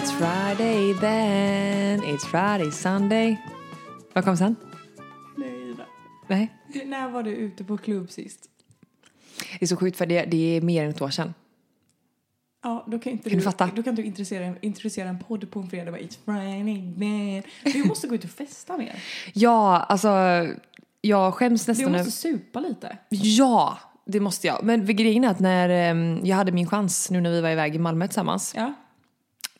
It's Friday then, it's Friday Sunday. Vad kom sen? Nej, då. Nej. Du, när var du ute på klubb sist? Det är så sjukt för det, det är mer än ett år sedan. Ja, då kan, inte Kan du fatta? Då kan du introducera, introducera en podd på en fredag. Bara, It's Friday then. Du måste gå ut och festa mer. Ja, alltså jag skäms Du nästan. måste över- supa lite. Ja, det måste jag. Men grejen är att när em, jag hade min chans nu när vi var iväg i Malmö tillsammans, Ja.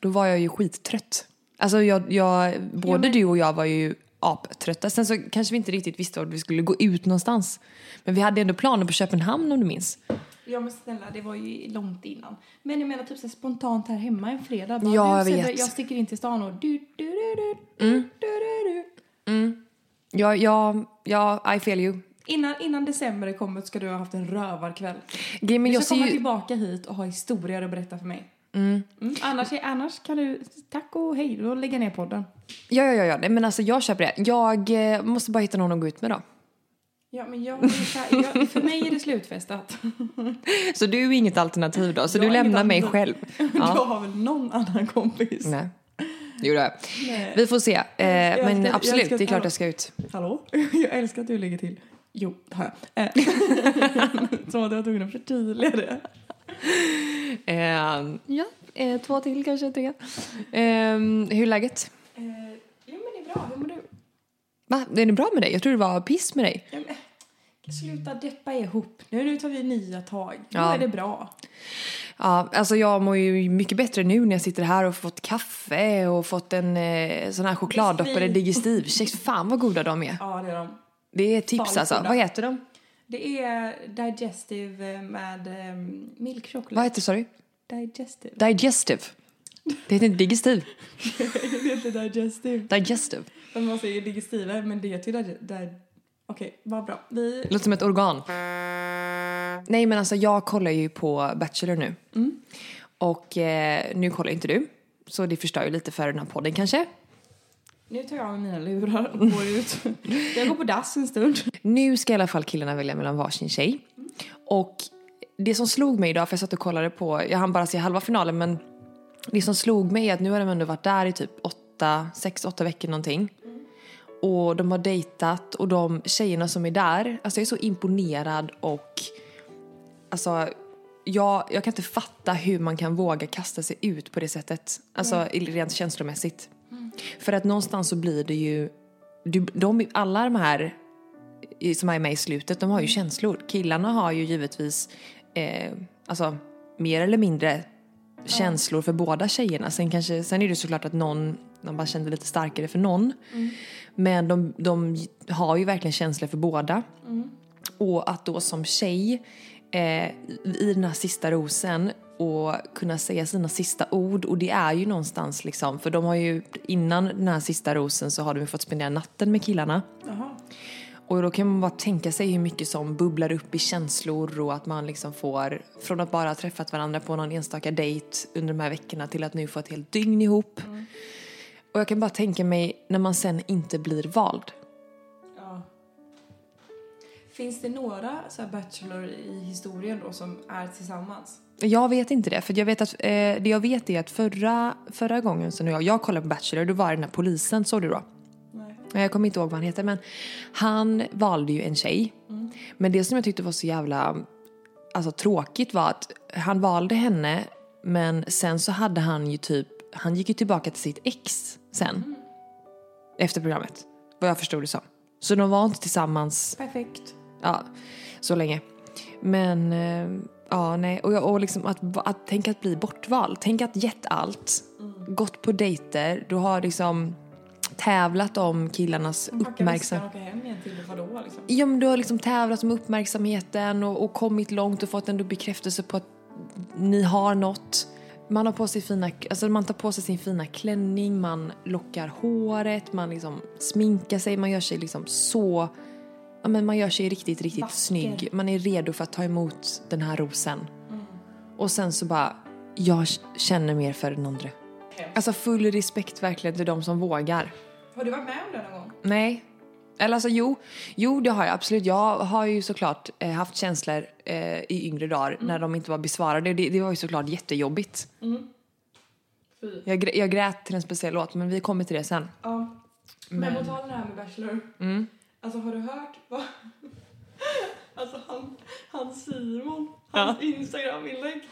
Då var jag ju skittrött. Alltså jag, jag både men- du och jag var ju aptrötta. Sen så kanske vi inte riktigt visste att vi skulle gå ut någonstans. Men vi hade ändå planer på Köpenhamn om du minns. ja, men snälla, det var ju långt innan. Men jag menar typ så spontant här hemma en fredag. Bara, Ja, jag vet. Jag sticker in till stan och du, du, du, du, du, du, du, du. Ja, ja, ja, I feel you. Innan, innan december kommer ska du ha haft en rövarkväll. Grejen, men Du jag ska komma ju... tillbaka hit och ha historier att berätta för mig. Mm. Annars, annars kan du, tack och hej, då lägga ner podden. Ja, ja, ja, ja. Nej, men alltså jag köper det. Jag eh, måste bara hitta någon att gå ut med då. Ja, men jag, jag, för mig är det slutfestat. Så du är inget alternativ då? Så Jag du lämnar mig själv? Du Ja. har väl någon annan kompis? Nej. Jo, det. Nej. Vi får se. Eh, men älskar- absolut, älskar- det är klart jag ska ut. Hallå? Jag älskar att du lägger till. Jo, det har jag. Eh, Som att jag var tvungen att förtydliga det. Eh, ja, eh, två till kanske, tre. Eh, hur är läget? Eh, jo, men det är bra. Hur mår du? Va? Är det bra med dig? Jag tror det var piss med dig. Ja, men, sluta deppa ihop. Nu, nu tar vi nya tag. Nu Ja. är det bra. Ja, alltså jag mår ju mycket bättre nu när jag sitter här och fått kaffe och fått en eh, sån här chokladdoppade digestivkex. Fan vad goda de är. Ja, det är de. Det är tips Fan, alltså. goda. Vad heter de? Det är Digestive med um, milk chocolate. Vad heter sorry? Digestive. Digestive. Det heter inte digestiv. det heter Digestive. Digestive. Men man säger digestiva, men det heter ju dig- dig- Okej, vad bra. Vi... Låter som ett organ. Nej men alltså jag kollar ju på Bachelor nu. Och eh, nu kollar inte du. Så det förstör ju lite för den här podden kanske. Nu tar jag av mina lurar och går ut. Jag går på dass en stund. Nu ska i alla fall killarna välja mellan varsin tjej. Och det som slog mig idag, för jag satt och kollade på, jag hann bara se halva finalen men det som slog mig är att nu har de ändå varit där i typ åtta, sex, åtta veckor någonting. Och de har dejtat och de tjejerna som är där, alltså jag är så imponerad och alltså jag, jag kan inte fatta hur man kan våga kasta sig ut på det sättet. Alltså rent känslomässigt. För att någonstans så blir det ju, du, de, alla de här som är med i slutet, de har ju känslor. Killarna har ju givetvis, eh, alltså mer eller mindre känslor för båda tjejerna. Sen, kanske, sen är det såklart att någon, de bara kände lite starkare för någon. Men de, de har ju verkligen känslor för båda. Och att då som tjej eh, i den här sista rosen och kunna säga sina sista ord och det är ju någonstans liksom, för de har ju innan den här sista rosen så har de ju fått spendera natten med killarna. Jaha. Och då kan man bara tänka sig hur mycket som bubblar upp i känslor och att man liksom får, från att bara ha träffat varandra på någon enstaka dejt under de här veckorna till att nu få ett helt dygn ihop. Och jag kan bara tänka mig när man sen inte blir vald. Ja. Finns det några så Bachelor i historien då som är tillsammans? Jag vet inte det, för jag vet att, eh, det jag vet är att förra, förra gången när jag, jag kollade på Bachelor, då var det den här polisen, såg du då? Nej. Jag kommer inte ihåg vad han heter men han valde ju en tjej. Men det som jag tyckte var så jävla alltså, tråkigt var att han valde henne men sen så hade han ju typ, han gick ju tillbaka till sitt ex sen. Efter programmet. Vad jag förstod det som. Så de var inte tillsammans Perfekt. ja, så länge. Men eh, ja, nej. Och, jag, och liksom att, att tänka att bli bortvald. Tänk att gett allt. Gått på dejter. Du har liksom tävlat om killarnas uppmärksamhet. liksom? Ja, men du har liksom tävlat om uppmärksamheten och, och kommit långt och fått ändå bekräftelse på att ni har något. Man har på sig fina, alltså man tar på sig sin fina klänning, man lockar håret, man liksom sminkar sig, man gör sig liksom så, ja men man gör sig riktigt, riktigt Vacker. snygg. Man är redo för att ta emot den här rosen. Och sen så bara, jag känner mer för den andra. Alltså full respekt verkligen till de som vågar. Har du varit med om det någon gång? Nej. Eller alltså jo, jo det har jag absolut. Jag har ju såklart eh, haft känslor eh, i yngre dagar när de inte var besvarade. Det, det var ju såklart jättejobbigt. Fy. Jag, jag grät till en speciell låt men vi kommer till det sen. Ja. Men på tal om det här med Bachelor. Alltså har du hört vad... Alltså han, han Simon, hans Instagram-inlägg.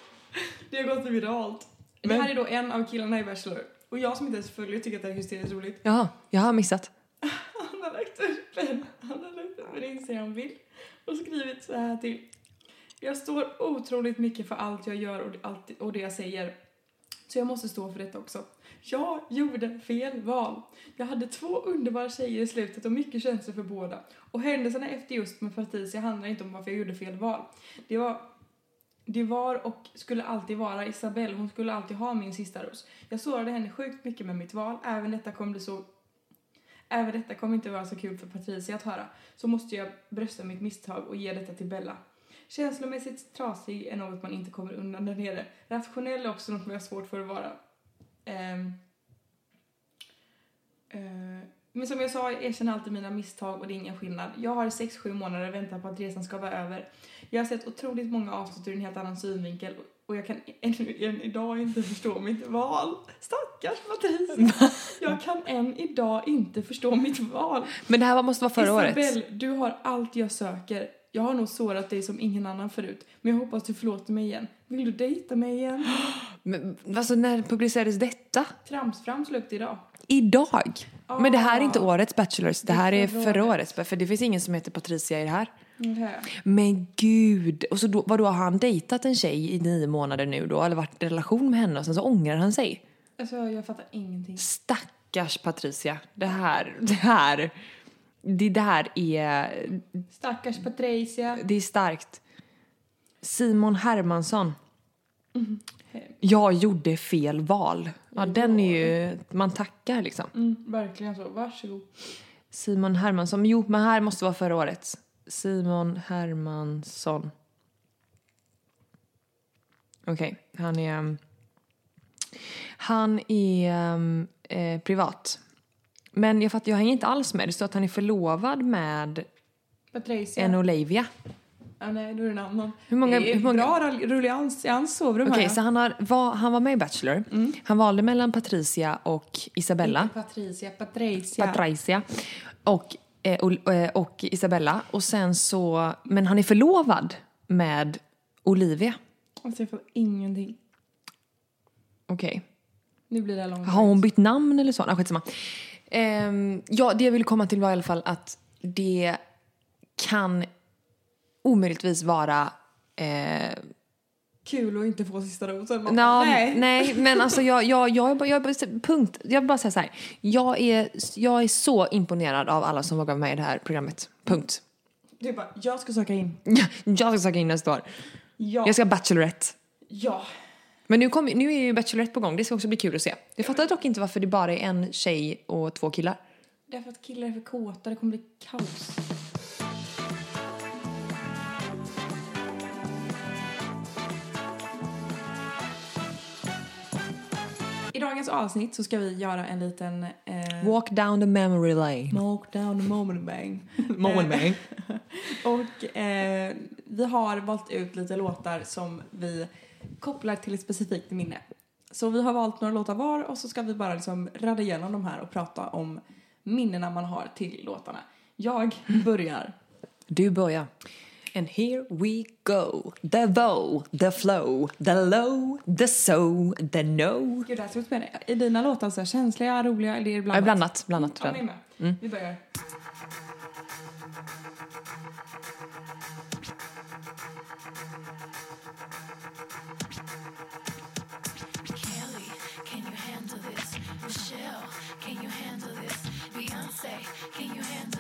Det har gått viralt. Det Men- här är då en av killarna i Bachelor. Och jag som inte ens följer tycker att det är hysteriskt roligt. Jaha, jag har missat. Han har lagt upp en, han har lagt upp en Instagram-bild och skrivit så här till. Jag står otroligt mycket för allt jag gör och det, allt, och det jag säger. Så jag måste stå för detta också. Jag gjorde fel val. Jag hade två underbara tjejer i slutet och mycket känslor för båda. Och händelserna efter just med Patricia handlar inte om varför jag gjorde fel val. Det var det var och skulle alltid vara Isabelle. Hon skulle alltid ha min sista ros. Jag sårade henne sjukt mycket med mitt val. Även detta kommer bli så Även detta kommer inte vara så kul för Patricia att höra. Så måste jag brösta mitt misstag och ge detta till Bella. Känslomässigt trasig är något man inte kommer undan där nere. Rationell är också något man har svårt för att vara. Ehm. Eh, men som jag sa, jag erkänner alltid mina misstag och det är ingen skillnad. Jag har 6-7 månader väntat på att resan ska vara över. Jag har sett otroligt många avsnitt ur en helt annan synvinkel och jag kan ännu än idag inte förstå mitt val. Stackars Patricia! Jag kan än idag inte förstå mitt val. Men det här måste vara förra året. Isabelle, du har allt jag söker. Jag har nog sårat dig som ingen annan förut, men jag hoppas du förlåter mig igen. Vill du dejta mig igen? Men, alltså när publicerades detta? Tramsfram slut idag. Idag? Men det här är inte Ah. årets Bachelors, det Det är här är förra förra året. årets. För det finns ingen som heter Patricia i det här. Okay. Men gud! Och så då, vadå, har han dejtat en tjej i nio månader nu då? Eller varit i relation med henne och sen så ångrar han sig? Alltså, jag fattar ingenting. Stackars Patricia. Det här, det här, det där är, Stackars Patricia. det är starkt. Simon Hermansson. Jag gjorde fel val. Ja, den är ju, man tackar liksom. Mm, verkligen så. Varsågod. Simon Hermansson, jo men här måste vara förra årets. Simon Hermansson. Okej, han är... um, Han är um, eh, privat. Men jag fattar, jag hänger inte alls med. Det står att han är förlovad med Patricia. en Olivia. Ja, nej, då är det en annan. Hur många- det är hur många- bra rullians i hans sovrum Okej, här. så han, har, var, han var med i Bachelor. Han valde mellan Patricia och Isabella. Inte Patricia, Patricia. Patricia och, eh, Ol- eh, och Isabella. Och sen så, men han är förlovad med Olivia. Alltså jag fattar ingenting. Okej. Nu blir det långt. Har hon bytt namn eller så? Ah, skitsamma. Ehm, ja, det jag ville komma till var i alla fall att det kan omöjligtvis vara eh, Kul att inte få sista rosen. Nå, nej. nej, men alltså jag, jag, jag, är bara- jag, är punkt. Jag vill bara säga så här. Jag är, jag är så imponerad av alla som vågar vara med i det här programmet. Punkt. Du bara, jag ska söka in. Jag ska söka in nästa år. Ja. Jag ska Bachelorette. Ja. Men nu, kom, nu är ju Bachelorette på gång. Det ska också bli kul att se. Jag fattar dock inte varför det bara är en tjej och två killar. Därför att killar är för kåta, det kommer bli kaos. I dagens avsnitt så ska vi göra en liten... Eh, Walk down the memory lane. Walk down the moment bang. Moment bang. Och eh, vi har valt ut lite låtar som vi kopplar till ett specifikt minne. Så vi har valt några låtar var och så ska vi bara liksom radda igenom de här och prata om minnena man har till låtarna. Jag börjar. Du börjar. And here we go. The vow, the flow, the low, the so, the no. Gud, det här spännande. Är dina låtar så här känsliga, roliga eller är det Ja, blandat? blandat, blandat. Ja, med. Vi börjar. Kelly, can you handle this? Michelle, can you handle this? Beyonce, can you handle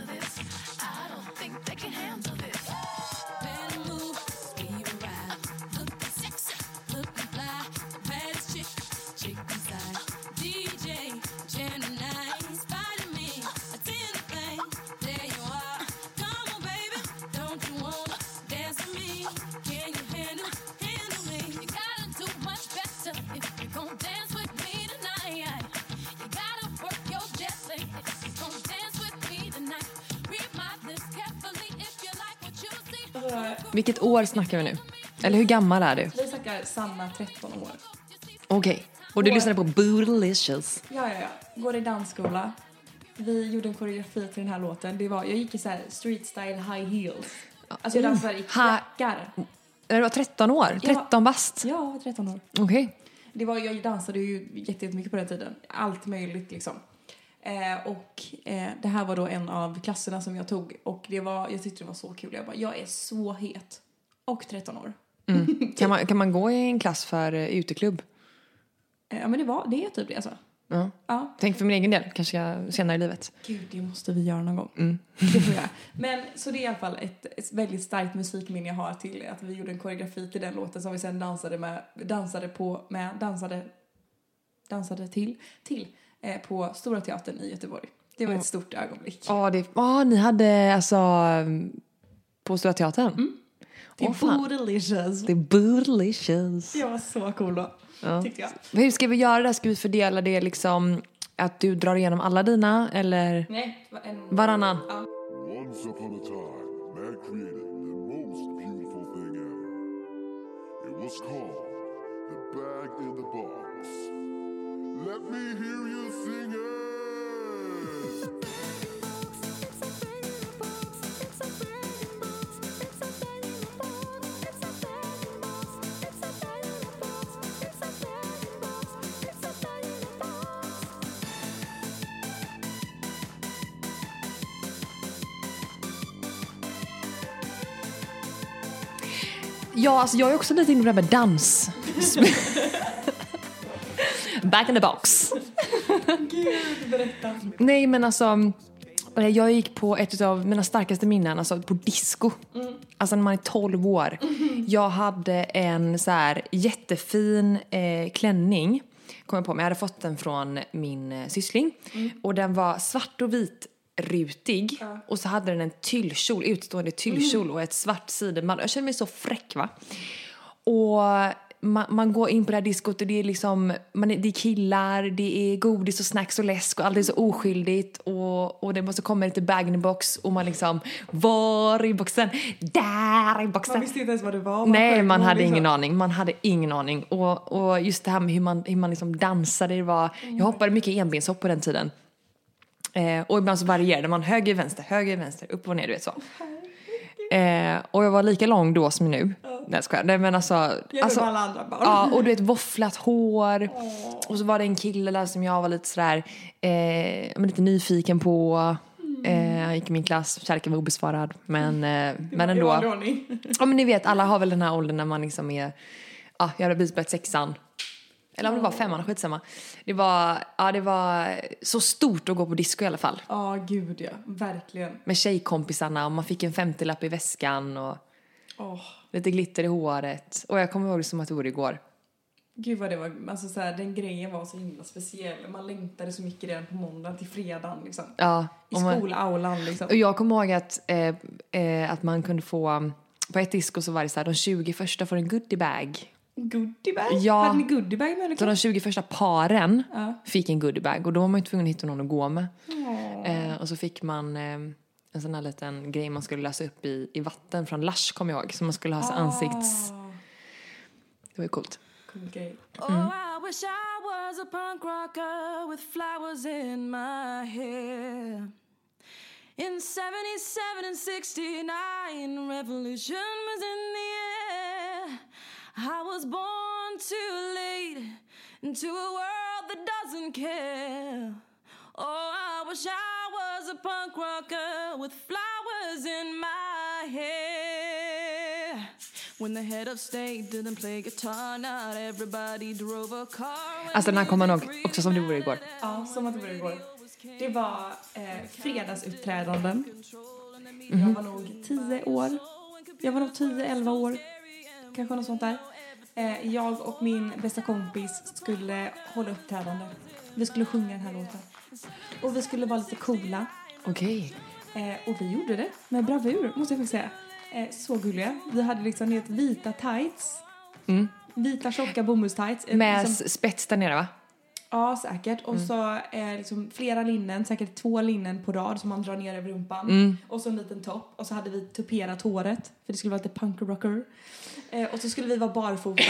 Vilket år snackar vi nu? Eller hur gammal är du? Vi snackar Sanna 13 år. Okej. Och du År. lyssnade på Bootylicious. Ja, ja, ja. Går i dansskola. Vi gjorde en koreografi till den här låten. Det var, jag gick i så här street style high heels. Alltså jag dansade i Ha- klackar. När du var 13 år? Ja. 13 bast? Ja, jag var 13 år. Okej. Det var, jag dansade ju jätte- jättemycket på den tiden. Allt möjligt liksom. Eh, och eh, det här var då en av klasserna som jag tog och det var, jag tyckte det var så kul. Jag bara, jag är så het. Och 13 år. Kan, man, kan man gå i en klass för uh, uteklubb? Eh, ja men det var, det är typ det alltså. Ja. Ja. Tänk för min egen del, kanske jag senare i livet. Gud, det måste vi göra någon gång. Det får göra. Men så det är i alla fall ett, ett väldigt starkt musikminne jag har till att vi gjorde en koreografi till den låten som vi sen dansade med, dansade på, med, dansade, dansade till, till på Stora Teatern i Göteborg. Det var ett stort ögonblick. Ja, det, ja ni hade alltså um, på Stora Teatern? Det Åh, fan. är delicious. Det är bootylicious. Jag var så cool då, Ja. tyckte jag. Hur ska vi göra det? Ska vi fördela det liksom att du drar igenom alla dina eller Nej, det en... varannan? Ja. Once upon a time, man created the most beautiful thing ever. It was called the bag in the box. Let me hear you sing it! Ja, alltså jag är också lite inne på det här med dans. Back in the box. Gud, berätta. Nej men alltså, eh, jag gick på ett av mina starkaste minnen, alltså på disco. Alltså när man är 12 år. Jag hade en så här jättefin eh, klänning, kom jag på mig. Jag hade fått den från min eh, syssling. Och den var svart och vit rutig och så hade den en tyllkjol, utstående tyllkjol och ett svart sidenband. Jag kände mig så fräck va. Och man, man går in på det här diskot och det är liksom, man det är killar, det är godis och snacks och läsk och allt är så oskyldigt och, och det måste komma lite bag box och man liksom, var i boxen? Där i Man boxen! visste inte ens vad det var. Nej, sjöng man hade liksom- ingen aning. Man hade ingen aning. Och, och just det här med hur man, hur man liksom dansade, det var, jag hoppade mycket enbenshopp på den tiden. Eh, och ibland så varierade man höger, vänster, höger, vänster, upp och ner, du vet så. Eh, och jag var lika lång då som nu. Nej, jag. Nej men alltså. Jämfört alltså alla andra barn. Ja, och du vet våfflat hår. Och så var det en kille där som jag var lite sådär, eh, lite nyfiken på. Eh, han gick i min klass, kärleken var obesvarad. Men, eh, men ändå. Ja men ni vet, alla har väl den här åldern när man liksom är, ja jag hade precis börjat sexan. Eller om det var femman, skitsamma. Det var, ja det var så stort att gå på disco i alla fall. Ja, gud ja. Verkligen. Med tjejkompisarna och man fick en 50-lapp i väskan och Åh, lite glitter i håret. Och jag kommer ihåg det som att det vore igår. gud vad det var, alltså så här, den grejen var så himla speciell. Man längtade så mycket redan på måndagen till fredagen liksom. Ja, I skolaulan liksom. Och jag kommer ihåg att, eh, eh, att man kunde få, på ett disco så var det så här, de 20 första får en goodiebag. Goodiebag? Ja. Hade ni goodiebag med Så de 20 första paren Ja. fick en goodiebag och då var man ju tvungen att hitta någon att gå med. Eh, och så fick man eh, en sån här liten grej man skulle lösa upp i, i vatten från Lush kommer jag ihåg. Som man skulle ha så ansikts... Det var ju coolt. cool grej. Oh, I wish I was a punk rocker with flowers in my hair. In 77 and 69, revolution was in the air. I was born too late into a world that doesn't care. Oh, I wish I was a punk rocker with flowers in my hair. When the head of state didn't play guitar, not everybody drove a car. Alltså den här kommer ihåg också som det vore igår. Ja, som att det var igår. Det var eh, fredagsuppträdanden. Mhm. Jag var nog 10 år. Jag var nog 10-11 år. Kanske något sånt där. Eh, jag och min bästa kompis skulle hålla uppträdande. Vi skulle sjunga den här låten. Och vi skulle vara lite coola. Okej. Eh, och vi gjorde det med bravur, måste jag faktiskt säga. Eh, så gulliga. Vi hade liksom helt vita tights. Vita tjocka bomullstights. Eh, Med liksom- spets där nere va? Ja, säkert. Och så eh, liksom flera linnen, säkert två linnen på rad som man drar ner över rumpan. Och så en liten topp. Och så hade vi tuperat håret, för det skulle vara lite punk rocker. Eh, och så skulle vi vara barfota.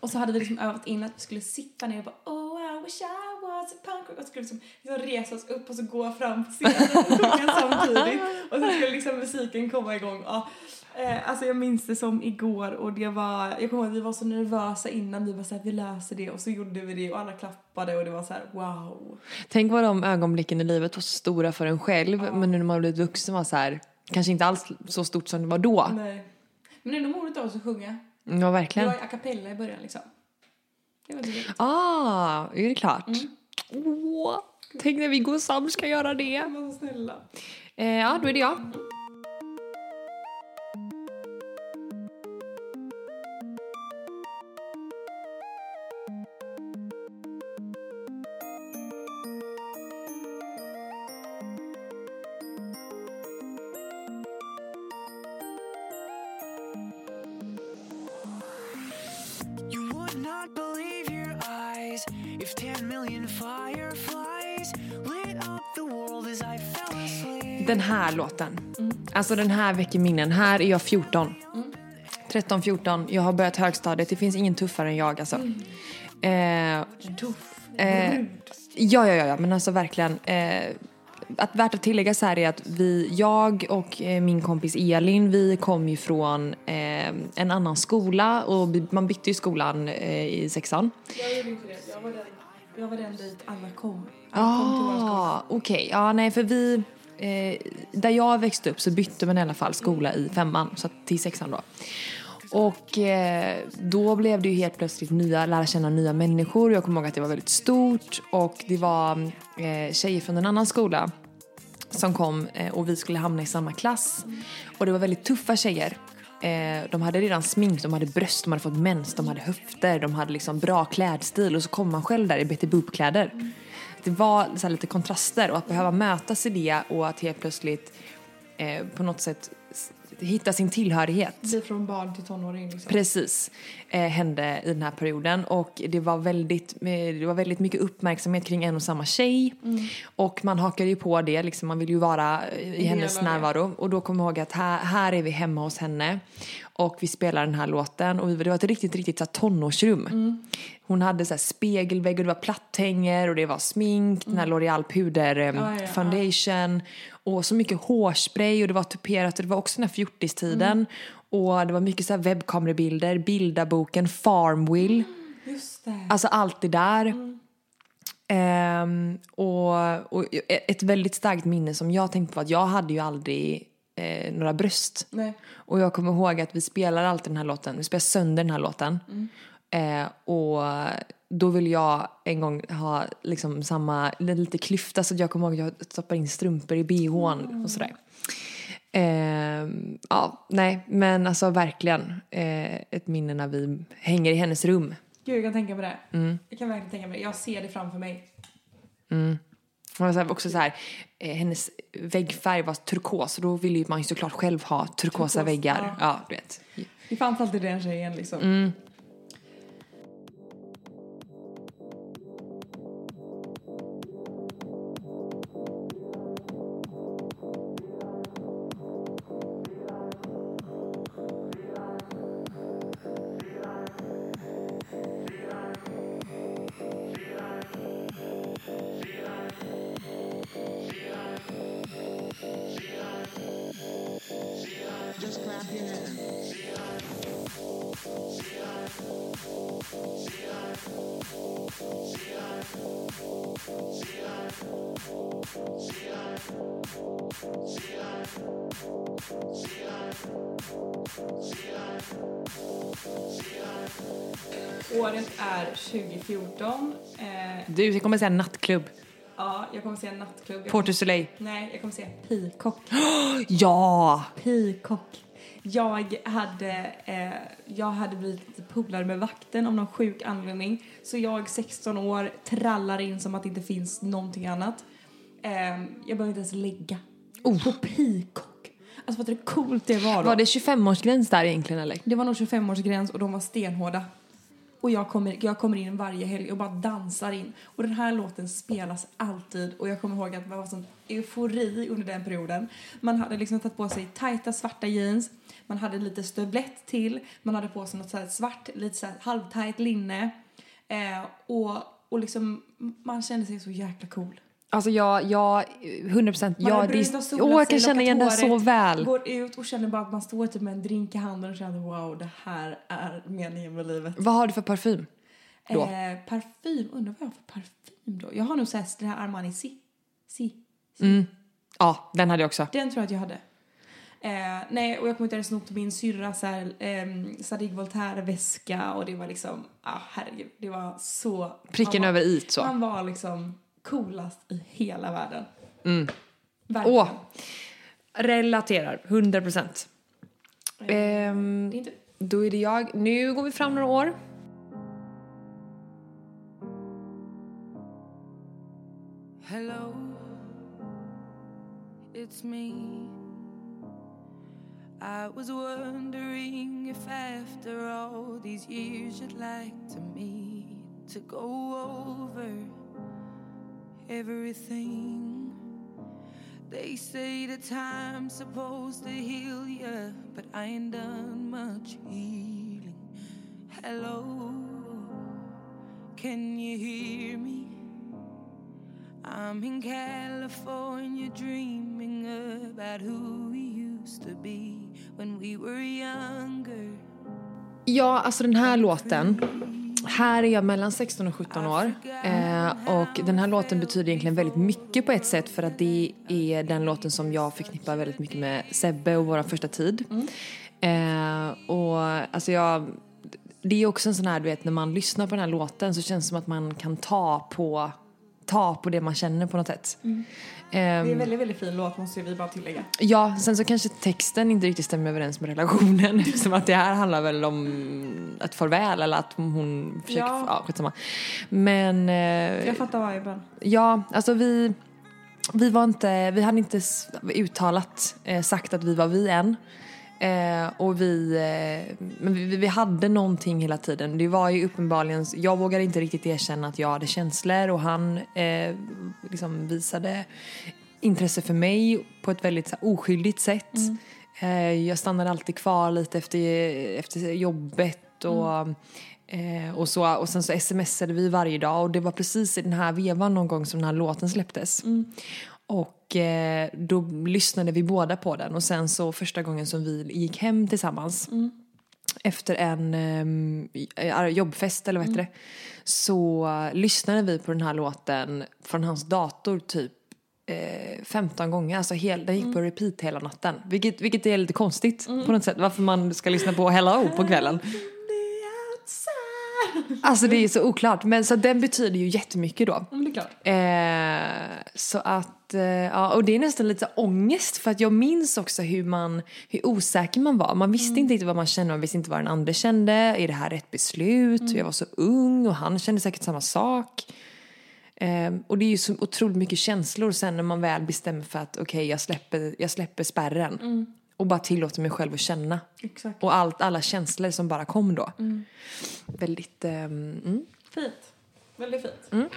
och så hade vi liksom övat in att vi skulle sitta ner och bara Oh, I wish I was a punk rocker. Och så skulle vi liksom, liksom resa oss upp och så gå fram på scenen och sjunga samtidigt. Och så skulle liksom musiken komma igång. Ja. Eh, alltså jag minns det som igår och det var, jag kommer ihåg att vi var så nervösa innan, vi var såhär vi löser det och så gjorde vi det och alla klappade och det var så här: wow. Tänk vad de ögonblicken i livet var så stora för en själv men nu när man blivit vuxen var så här, kanske inte alls så stort som det var då. Nej. Men det är nog modigt av oss att sjunga. Ja, Det verkligen. var a cappella i början liksom. Det var. Ah, är det klart? Åh, tänk när vi går sam ska göra det. Men snälla. Eh, ja, då är det jag. Här låten. Alltså den här väcker minnen. Här är jag 14. 13, 14. Jag har börjat högstadiet. Det finns ingen tuffare än jag alltså. Eh, Tuff. Eh, ja, ja, ja, men alltså verkligen. Eh, att värt att tillägga så här är att vi, jag och eh, min kompis Elin, vi kom ju från eh, en annan skola och man bytte ju skolan eh, i sexan. Jag gjorde inte det. Jag var den, jag var den dit alla kom. Alla. Ah, okej. Ja, nej, för vi... Eh, där jag växte upp så bytte man i alla fall skola i femman, så att, till sexan då. Och eh, då blev det ju helt plötsligt nya, lära känna nya människor. Jag kommer ihåg att det var väldigt stort och det var eh, tjejer från en annan skola som kom eh, och vi skulle hamna i samma klass. Och det var väldigt tuffa tjejer. Eh, de hade redan smink, de hade bröst, de hade fått mens, de hade höfter, de hade liksom bra klädstil och så kom man själv där i Betty Boop-kläder. Det var så här lite kontraster och att behöva mötas i det och att helt plötsligt eh, på något sätt hitta sin tillhörighet. Vi från barn till tonåring liksom. Precis, eh, hände i den här perioden. Och det var, väldigt, eh, det var väldigt mycket uppmärksamhet kring en och samma tjej. Och man hakade ju på det, liksom, man vill ju vara eh, i hennes det. närvaro. Och då kom jag ihåg att här, här är vi hemma hos henne. Och vi spelar den här låten. Och det var ett riktigt, riktigt så här, tonårsrum. Hon hade så här, spegelvägg och det var platthänger och det var smink, den här L'Oreal puder eh, Ja, ja, ja. Och så mycket hårspray och det var tuperat och det var också den här fjortistiden och det var mycket så här webbkamerabilder, bildarboken Farmwill, det. alltså allt det där. Ehm, och, och ett väldigt starkt minne som jag tänkte på att jag hade ju aldrig eh, några bröst. Nej. Och jag kommer ihåg att vi spelar alltid den här låten, vi spelar sönder den här låten. Eh, och då vill jag en gång ha liksom samma, lite klyfta så att jag kommer ihåg att jag stoppar in strumpor i bhn och sådär. Eh, ja, nej, men alltså verkligen eh, ett minne när vi hänger i hennes rum. Gud, jag kan tänka mig det. Jag kan verkligen tänka mig det. Jag ser det framför mig. Och så här, också så här, eh, hennes väggfärg var turkos och då ville ju man ju såklart själv ha turkosa Turkos, väggar. ja. Ja, du vet. Det fanns alltid den tjejen liksom. Året kommer säga nattklubb. ja, jag kommer säga nattklubb. Jag Porto Soleil. nej, jag kommer säga Peacock. Ja! Peacock. Jag hade, eh, jag hade blivit polare med vakten av någon sjuk anledning. Så jag, 16 år, trallar in som att det inte finns någonting annat. Eh, jag behöver inte ens lägga. På Peacock. Alltså fattar du hur coolt det var då? Var det 25-årsgräns där egentligen eller? Det var nog 25-årsgräns och de var stenhårda. Och jag kommer, jag kommer in varje helg och bara dansar in. Och den här låten spelas alltid. Och jag kommer ihåg att man var sån eufori under den perioden. Man hade liksom tagit på sig tajta svarta jeans. Man hade lite stövlett till. Man hade på sig något så här svart, lite så här halvtajt linne. Eh, och, och liksom, man kände sig så jäkla cool. Alltså jag, jag, 100 procent, Man ja, hade det åh jag kan känna igen det så väl. Går ut och känner bara att man står typ med en drink i handen och känner wow, det här är meningen med livet. Vad har du för parfym? Då? Eh, parfym, undrar vad jag har för parfym då? Jag har nog sett den här Armani Si. Si. Ja, den hade jag också. Den tror jag att jag hade. Eh, nej, och jag kommer inte jag snott min syrra så här, ehm, Sadiq Voltaire-väska och det var liksom, ah herregud, det var så... Pricken var, över i så. Han var liksom coolast i hela världen. Mm. Verkligen. Åh, relaterar, 100 procent. Ehm, är inte... då är det jag. Nu går vi fram några år. Hello, it's me. I was wondering if after all these years you'd like to meet to go over everything. They say the time's supposed to heal ya, but I ain't done much healing. Hello, can you hear me? I'm in California dreaming about who we used to be when we were younger. Ja, alltså den här låten. Här är jag mellan 16 och 17 år. Eh, och den här låten betyder egentligen väldigt mycket på ett sätt för att det är den låten som jag förknippar väldigt mycket med Sebbe och vår första tid. Eh, och alltså jag... Det är också en sån här, du vet, när man lyssnar på den här låten så känns det som att man kan ta på, ta på det man känner på något sätt. Det är Ehm, en väldigt, väldigt fin låt måste vi bara tillägga. Ja, sen så kanske texten inte riktigt stämmer överens med relationen eftersom att det här handlar väl om ett farväl eller att hon försöker, ja, Ja. skitsamma. Men eh, Jag fattar viben. ja, alltså vi, vi var inte, vi hade inte uttalat eh, sagt att vi var vi än. Eh, och vi, eh, men vi, vi hade någonting hela tiden. Det var ju uppenbarligen, jag vågade inte riktigt erkänna att jag hade känslor och han eh, liksom visade intresse för mig på ett väldigt så här, oskyldigt sätt. Eh, jag stannade alltid kvar lite efter, efter jobbet och, eh, och så. Och sen så smsade vi varje dag och det var precis i den här vevan någon gång som den här låten släpptes. Och eh, då lyssnade vi båda på den och sen så första gången som vi gick hem tillsammans efter en eh, jobbfest eller vad heter det så lyssnade vi på den här låten från hans dator typ eh, 15 gånger. Alltså hel, den gick på repeat hela natten. Vilket, vilket är lite konstigt på något sätt. Varför man ska lyssna på Hello på kvällen. Alltså det är så oklart. Men så den betyder ju jättemycket då. Men det är klart. Eh, så att, eh, ja, och det är nästan lite ångest för att jag minns också hur man, hur osäker man var. Man visste inte riktigt vad man kände, man visste inte vad den andra kände. Är det här rätt beslut? Jag var så ung och han kände säkert samma sak. Eh, och det är ju så otroligt mycket känslor sen när man väl bestämmer för att okej, jag, släpper, jag släpper spärren. Och bara tillåter mig själv att känna. Exakt. Och allt, alla känslor som bara kom då. Väldigt, ehm, mm. Fint. Väldigt fint.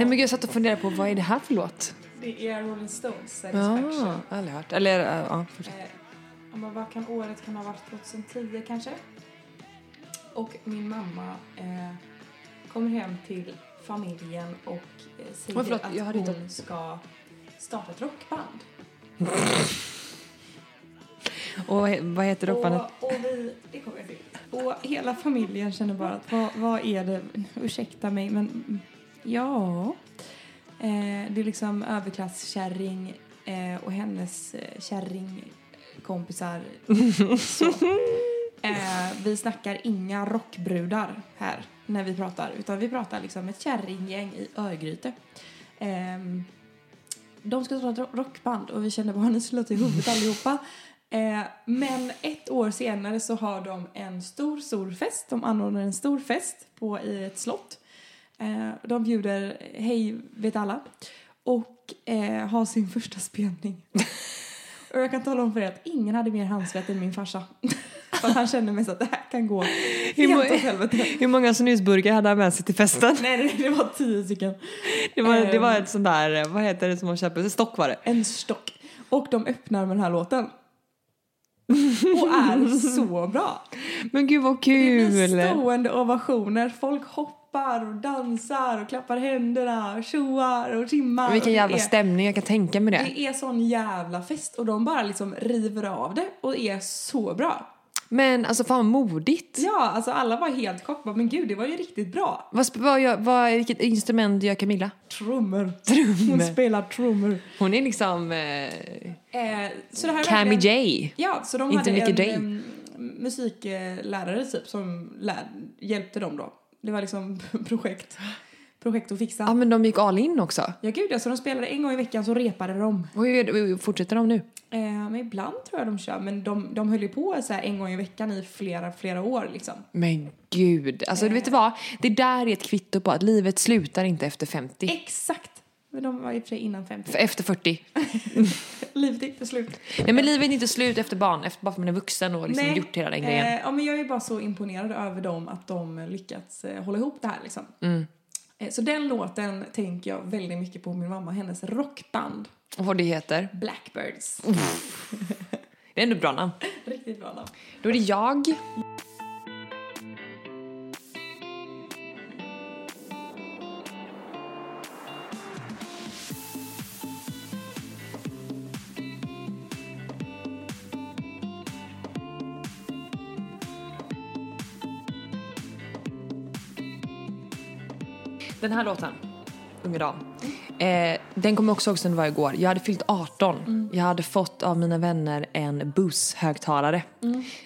Nej men jag satt och funderade på vad är det här för låt? Det är Rolling Stones Ja, Satisfaction. aldrig hört. Eller ja, fortsätt. Eh, ja, men vad kan året kan ha varit? 2010 kanske? Och min mamma eh, kommer hem till familjen och eh, säger Oj, förlåt, att hon inte- ska starta ett rockband. Och vad heter rockbandet? Och, och vi, det kommer jag till. Och hela familjen känner bara att vad, vad är det, ursäkta mig men ja. Eh, det är liksom överklasskärring eh, och hennes eh, kärringkompisar. Eh, vi snackar inga rockbrudar här när vi pratar utan vi pratar liksom ett kärringgäng i Örgryte. Ehm, de ska starta ett rockband och vi kände bara ni slår till huvudet allihopa. Eh, men ett år senare så har de en stor, stor fest. De anordnar en stor fest på, i ett slott. Eh, de bjuder Hej vet alla och eh, har sin första spelning. och jag kan tala om för er att ingen hade mer handsvett än min farsa. för han kände mest att det här kan gå Hur, helt åt helvete. hur många snusburkar hade han med sig till festen? Nej, det, det var tio stycken. Det var, det var Ehm. ett sånt där, vad heter det som man köper? En stock var det. En stock. Och de öppnar med den här låten. Och är så bra. Men gud vad Det kul! blir stående ovationer. Folk hoppar och dansar och klappar händerna och tjoar och timmar. Vilken jävla är- stämning, jag kan tänka mig det. Det är sån jävla fest och de bara liksom river av det och är så bra. Men alltså fan modigt. Ja, alltså alla var helt chockade. Men gud, det var ju riktigt bra. Vad, vad, vad, vilket instrument gör Camilla? Trummor. Trummor. Hon spelar trummor. Hon är liksom eh, Eh, så det här är Cammy J. Ja, så de Inte hade en em, musiklärare typ som lär, hjälpte dem då. Det var liksom projekt, projekt att fixa. Ja men de gick all in också. Ja gud ja, så de spelade en gång i veckan så repade de. Och hur, fortsätter de nu? Eh, men ibland tror jag de kör, men de, de höll ju på så en gång i veckan i flera, flera år liksom. Men gud, alltså du vet du vad? Det där är ett kvitto på att livet slutar inte efter 50. Exakt! Men de var i och för sig innan 50. För efter 40. Livet är inte slut. Nej men livet är inte slut efter barn, efter, bara för att man är vuxen och liksom gjort hela den grejen. Eh, ja, men jag är bara så imponerad över dem att de lyckats eh, hålla ihop det här liksom. Mm. Eh, så den låten tänker jag väldigt mycket på min mamma och hennes rockband Och vad det heter. Blackbirds. Det är ändå bra namn. Riktigt bra namn. Då är det jag. Den här låten, Unge dam, eh, den kommer också ihåg sen det var igår. Jag hade fyllt 18. Jag hade fått av mina vänner en Bose-högtalare.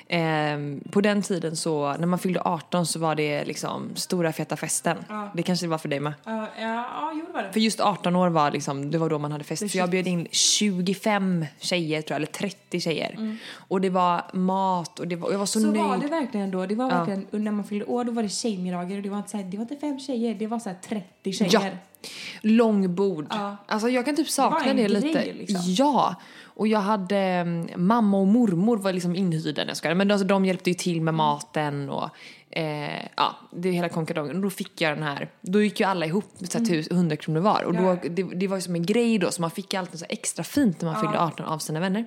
Eh, på den tiden så, när man fyllde 18 så var det liksom stora feta festen. Det kanske det var för dig med. Ja, ja, ja, jo det var det. För just 18 år var liksom, det var då man hade fest. Så jag bjöd in 25 tjejer tror jag, eller 30 tjejer. Och det var mat och det var, jag var så, Så nöjd. var det verkligen då. Det var Ja. verkligen, och när man fyllde år då var det tjejmirager och det var inte, så här, det var inte fem tjejer, det var så här 30 tjejer. Ja. Långbord. Ja. Alltså jag kan typ sakna Det det, grej, lite. liksom. Ja. Och jag hade, mm, mamma och mormor var liksom inhyrda jag skojar. Men alltså, de hjälpte ju till med maten och eh, ja, det hela konkadongen. Och då fick jag den här, då gick ju alla ihop så här, tus- 100 kronor var. Och då, Mm. Det, det var ju som en grej då, så man fick alltid så extra fint när man fyllde 18 av sina vänner.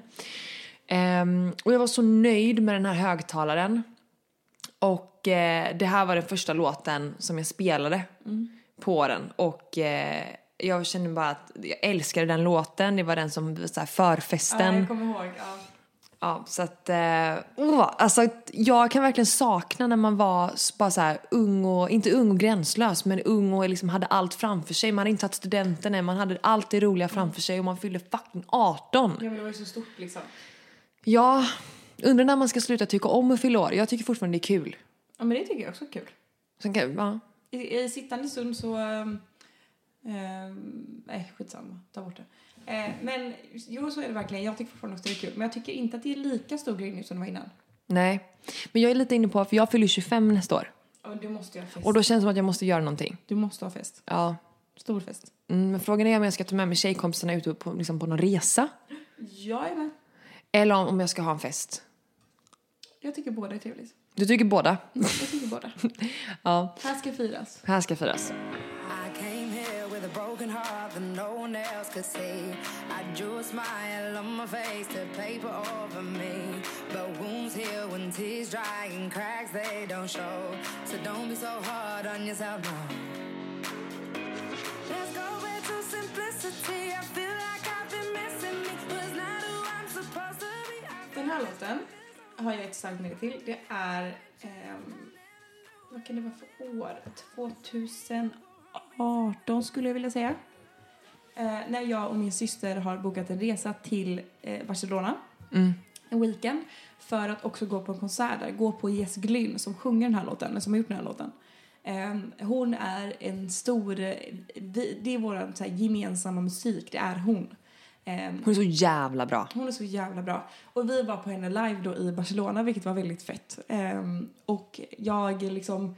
Ehm, och jag var så nöjd med den här högtalaren. Och eh, det här var den första låten som jag spelade på den. Och eh, jag kände bara att jag älskade den låten. Det var den som så här förfesten. Ja, jag kommer ihåg. Ja. Ja, så att, åh, alltså jag kan verkligen sakna när man var bara så här ung och, inte ung och gränslös, men ung och liksom hade allt framför sig. Man hade inte tagit studenten än, man hade allt det roliga framför sig och man fyllde fucking 18. Ja, men det var ju så stort liksom. Ja, undrar när man ska sluta tycka om att fylla år. Jag tycker fortfarande det är kul. Ja, men det tycker jag också är kul. Sen kan, ja. I, i sittande stund så... ehm, ehm, nej, skitsamma. Ta bort det. Eh, men jo, så är det verkligen. Jag tycker fortfarande också det är kul. Men jag tycker inte att det är lika stor grej nu som det var innan. Nej, men jag är lite inne på, för jag fyller 25 nästa år. Ja, du måste ha fest. Och då känns det som att jag måste göra någonting. Du måste ha fest. Ja. Stor fest. Mm, men frågan är om jag ska ta med mig tjejkompisarna ut på, liksom på någon resa. Jag är med. Eller om, om jag ska ha en fest. Jag tycker båda är trevligt. Du tycker båda? Jag tycker båda. Ja, Här ska firas. här ska firas. A broken heart that no one else could see. I drew a smile on my face to paper over me. But wounds heal when tears dry and cracks they don't show. So don't be so hard on yourself now. Let's go back to simplicity. I feel like I've been missing me. Was not who I'm supposed to be. Den här låten har jag ett starkt minne till. Det är... ehm, vad kan det vara för år? 2018 skulle jag vilja säga. Eh, när jag och min syster har bokat en resa till eh, Barcelona. En weekend. För att också gå på en konsert där. Gå på Jess Glynn som sjunger den här låten, som har gjort den här låten. Ehm, hon är en stor, eh, vi, det är vår så här, gemensamma musik, det är hon. Ehm, Hon är så jävla bra. hon är så jävla bra. Och vi var på henne live då i Barcelona vilket var väldigt fett. Ehm, och jag liksom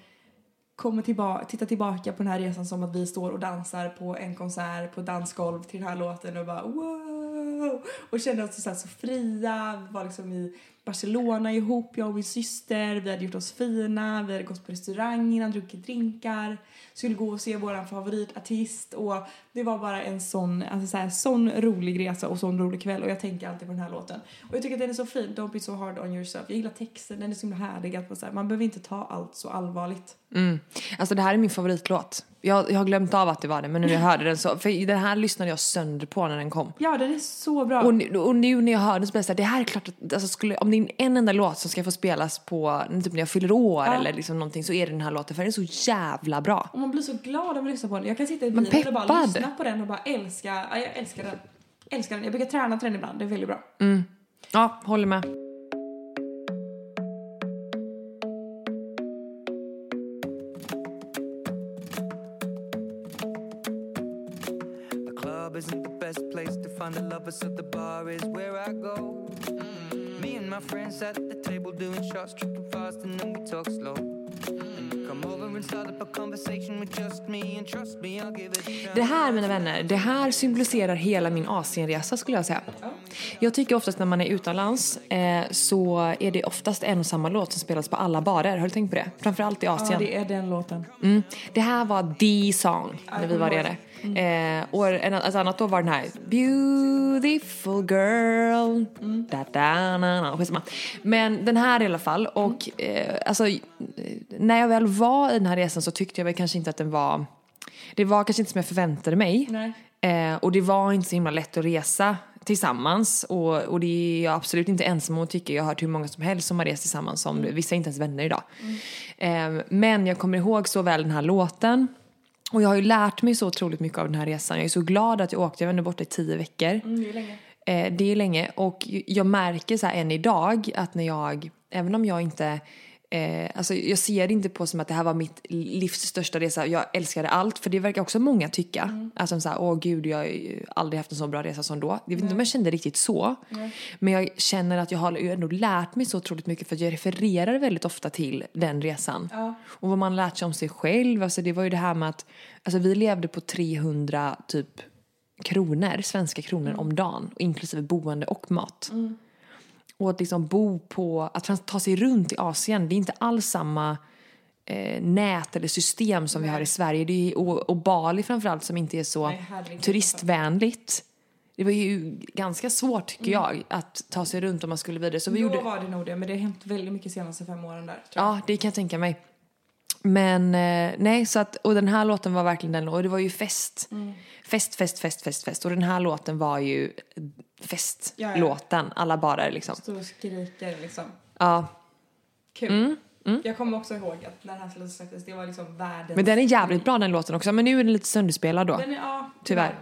kommer tillbaka, tittar tillbaka på den här resan som att vi står och dansar på en konsert på dansgolv till den här låten och bara wow! Och kände oss så, så fria, vi var liksom i Barcelona ihop, jag och min syster, vi hade gjort oss fina, vi hade gått på restaurang innan, druckit drinkar, skulle gå och se våran favoritartist och det var bara en sån, alltså så här, sån rolig resa och sån rolig kväll och jag tänker alltid på den här låten. Och jag tycker att den är så fin, Don't be so hard on yourself. Jag gillar texten, den är så himla härlig att man, så här, man behöver inte ta allt så allvarligt. Mm. Alltså det här är min favoritlåt. Jag, jag har glömt av att det var det, men nu när jag hörde den så, för den här lyssnade jag sönder på när den kom. Ja, den är så bra. Och, nu- och nu när jag hör den så blir jag så här, det här är klart att alltså skulle, om det är en enda låt som ska få spelas på typ när jag fyller år Ja. eller liksom någonting så är det den här låten för den är så jävla bra. Och man blir så glad av att lyssna på den. Jag kan sitta i bilen och bara lyssna på den och bara älska, ja, jag älskar den. Älskar den. Jag brukar träna till den ibland, det är väldigt bra. Mm. Ja, håller med. Lovers, so the bar is where I go. Me and my friends at the table doing shots, tripping fast, and then we talk slow. And you come over and start up a conversation with just me, and trust me, I'll give it a try. Det här mina vänner, det här symboliserar hela min Asienresa skulle jag säga. Jag tycker oftast när man är utomlands eh, så är det oftast en och samma låt som spelas på alla barer. Har du tänkt på det? Framförallt i Ja, Asien. det är den låten. Mm. Det här var the song när vi var nere. Ihåg. Eh, och en, ett annat då var den här Beautiful girl. Da, da, na, na. Skitsamma. Men den här i alla fall. Och eh, alltså, när jag väl var i den här resan så tyckte jag väl kanske inte att den var... Det var kanske inte som jag förväntade mig. Eh, och det var inte så himla lätt att resa tillsammans. Och, och det är jag absolut inte ensam om att tycka. Jag har hört hur många som helst som har rest tillsammans. Som, Vissa är inte ens vänner idag. Eh, men jag kommer ihåg så väl den här låten. Och jag har ju lärt mig så otroligt mycket av den här resan. Jag är så glad att jag åkte. Jag var borta i tio veckor. Mm, det är länge. Eh, det är länge. Och jag märker så här än idag att när jag, även om jag inte Eh, alltså jag ser det inte på som att det här var mitt livs största resa. Jag älskade allt, för det verkar också många tycka. Alltså så här, åh gud, jag har aldrig haft en så bra resa som då. Jag vet inte om jag kände riktigt så. Men jag känner att jag har ändå lärt mig så otroligt mycket för att jag refererar väldigt ofta till den resan. Och vad man lärt sig om sig själv. Alltså det var ju det här med att, alltså vi levde på 300 typ kronor, svenska kronor om dagen. Inklusive boende och mat. Och att liksom bo på, att ta sig runt i Asien, det är inte alls samma eh, nät eller system som vi har i Sverige. Det är, och, och Bali framförallt som inte är så Nej, turistvänligt. Det var ju ganska svårt tycker jag att ta sig runt om man skulle vidare. Så vi Då gjorde, var det nog det, men det har hänt väldigt mycket senaste fem åren där. tror jag. Ja, det kan jag tänka mig. Men eh, nej, så att, och den här låten var verkligen den, och det var ju fest. Mm. Fest, fest, fest, fest, fest. Och den här låten var ju festlåten, Ja, ja. alla barer liksom. Står och skriker liksom. Ja, Kul. Jag kommer också ihåg att när den här släpptes, det var liksom världens... men den är jävligt bra den låten också, men nu är den lite sönderspelad då. Den är, ja, Tyvärr.